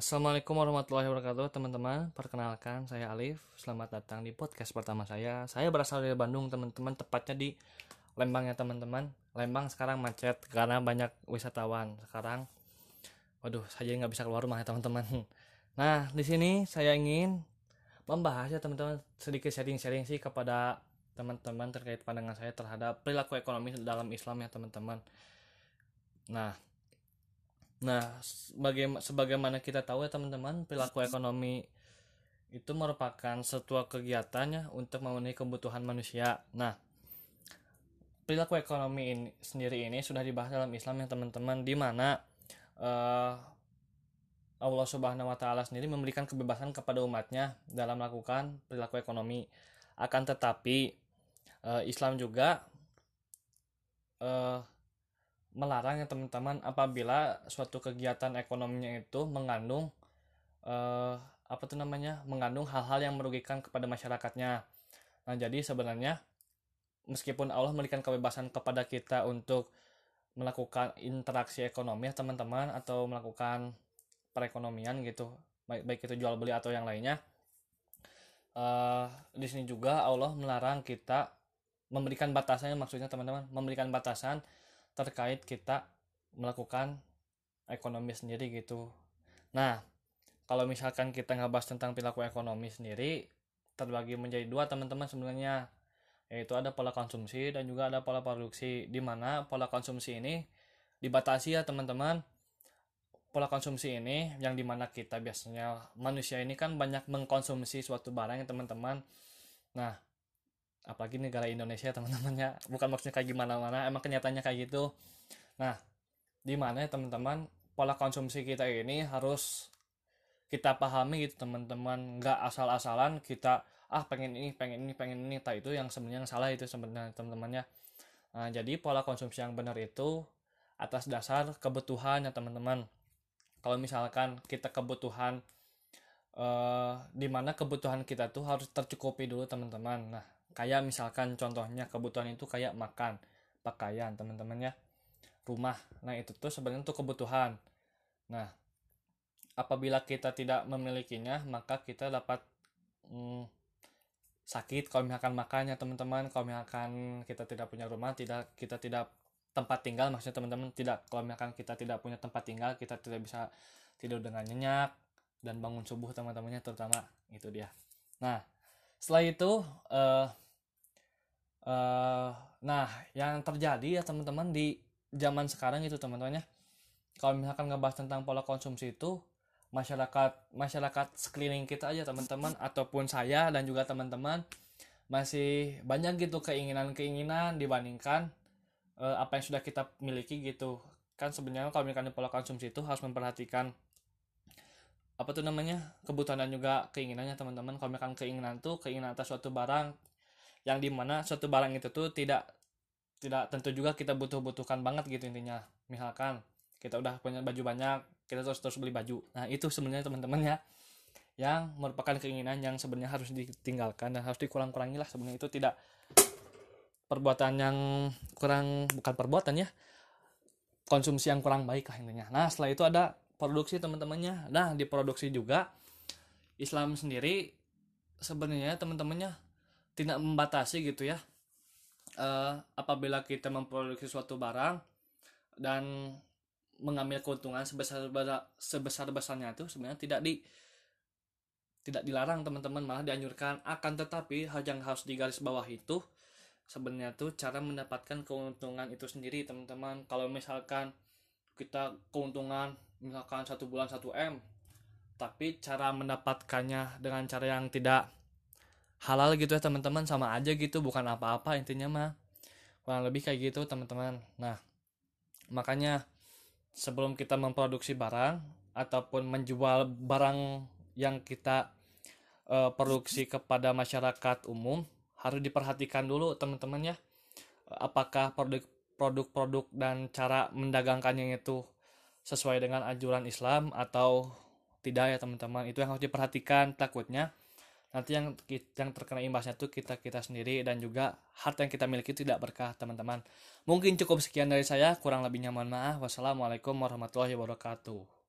Assalamualaikum warahmatullahi wabarakatuh teman-teman. Perkenalkan saya Alif. Selamat datang di podcast pertama saya. Saya berasal dari Bandung teman-teman Tepatnya di Lembang ya teman-teman. Lembang sekarang macet karena banyak wisatawan. Sekarang Waduh saya nggak bisa keluar rumah ya teman-teman. Nah di sini saya ingin Membahas ya teman-teman Sedikit sharing-sharing sih kepada teman-teman Terkait pandangan saya terhadap perilaku ekonomi dalam Islam ya teman-teman. Nah Nah, sebagai sebagaimana kita tahu ya teman-teman, perilaku ekonomi itu merupakan sebuah kegiatannya untuk memenuhi kebutuhan manusia. Nah, perilaku ekonomi ini sendiri ini sudah dibahas dalam Islam ya teman-teman, di mana uh, Allah Subhanahu wa taala sendiri memberikan kebebasan kepada umatnya dalam melakukan perilaku ekonomi. Akan tetapi uh, Islam juga uh, melarang ya teman-teman apabila suatu kegiatan ekonominya itu mengandung eh, apa tuh namanya mengandung hal-hal yang merugikan kepada masyarakatnya. Nah jadi sebenarnya meskipun Allah memberikan kebebasan kepada kita untuk melakukan interaksi ekonomi ya teman-teman atau melakukan perekonomian gitu baik baik itu jual beli atau yang lainnya uh, di sini juga Allah melarang kita memberikan batasannya maksudnya teman-teman memberikan batasan terkait kita melakukan ekonomi sendiri gitu. Nah, kalau misalkan kita ngebahas tentang perilaku ekonomi sendiri, terbagi menjadi dua teman-teman sebenarnya, yaitu ada pola konsumsi dan juga ada pola produksi, di mana pola konsumsi ini dibatasi ya teman-teman. Pola konsumsi ini yang di mana kita biasanya manusia ini kan banyak mengkonsumsi suatu barang ya teman-teman. Nah, apalagi negara Indonesia teman-temannya. Bukan maksudnya kayak gimana mana emang kenyataannya kayak gitu. Nah di mana teman-teman pola konsumsi kita ini harus kita pahami gitu teman-teman. Nggak asal-asalan kita ah pengen ini pengen ini pengen ini. Tak itu yang sebenarnya yang salah itu sebenarnya teman-temannya. Nah, jadi pola konsumsi yang benar itu atas dasar kebutuhan ya teman-teman. Kalau misalkan kita kebutuhan eh, di mana kebutuhan kita tuh harus tercukupi dulu teman-teman. Nah kayak misalkan contohnya kebutuhan itu kayak makan pakaian teman-teman ya. Rumah. Nah itu tuh sebenarnya untuk kebutuhan. Nah apabila kita tidak memilikinya maka kita dapat hmm, sakit kalau misalkan makannya teman-teman. Kalau misalkan kita tidak punya rumah tidak kita tidak tempat tinggal maksudnya teman-teman tidak. Kalau misalkan kita tidak punya tempat tinggal kita tidak bisa tidur dengan nyenyak dan bangun subuh teman-temannya terutama. Itu dia. Nah setelah itu uh, uh, nah yang terjadi ya teman-teman di zaman sekarang itu teman-temannya kalau misalkan ngebahas tentang pola konsumsi itu masyarakat masyarakat sekeliling kita aja teman-teman ataupun saya dan juga teman-teman masih banyak gitu keinginan-keinginan dibandingkan uh, apa yang sudah kita miliki gitu. Kan sebenarnya kalau misalkan pola konsumsi itu harus memperhatikan apa tuh namanya kebutuhan dan juga keinginannya teman-teman. Kalau misalkan keinginan tuh keinginan atas suatu barang yang di mana suatu barang itu tuh tidak tidak tentu juga kita butuh-butuhkan banget gitu intinya. Misalkan kita udah punya baju banyak kita terus terus beli baju. Nah itu sebenarnya teman-teman ya yang merupakan keinginan yang sebenarnya harus ditinggalkan dan harus dikurang-kurangi lah. Sebenarnya itu tidak perbuatan yang kurang bukan perbuatan ya konsumsi yang kurang baik lah intinya. Nah setelah itu ada produksi teman-temannya. Nah di produksi juga Islam sendiri sebenarnya teman-temannya tidak membatasi gitu ya uh, apabila kita memproduksi suatu barang dan mengambil keuntungan sebesar sebesar besarnya itu sebenarnya tidak di tidak dilarang teman-teman malah dianjurkan. Akan tetapi hal yang harus digaris bawah itu sebenarnya tuh cara mendapatkan keuntungan itu sendiri teman-teman. Kalau misalkan kita keuntungan misalkan satu bulan 1 M tapi cara mendapatkannya dengan cara yang tidak halal gitu ya teman-teman sama aja gitu bukan apa-apa intinya mah. Kurang lebih kayak gitu teman-teman. Nah makanya sebelum kita memproduksi barang ataupun menjual barang yang kita uh, produksi kepada masyarakat umum harus diperhatikan dulu teman-teman ya. Apakah produk produk-produk dan cara mendagangkannya itu sesuai dengan anjuran Islam atau tidak ya teman-teman. Itu yang harus diperhatikan takutnya nanti yang yang terkena imbasnya itu kita kita sendiri dan juga harta yang kita miliki tidak berkah teman-teman. Mungkin cukup sekian dari saya kurang lebihnya mohon maaf. Wassalamualaikum warahmatullahi wabarakatuh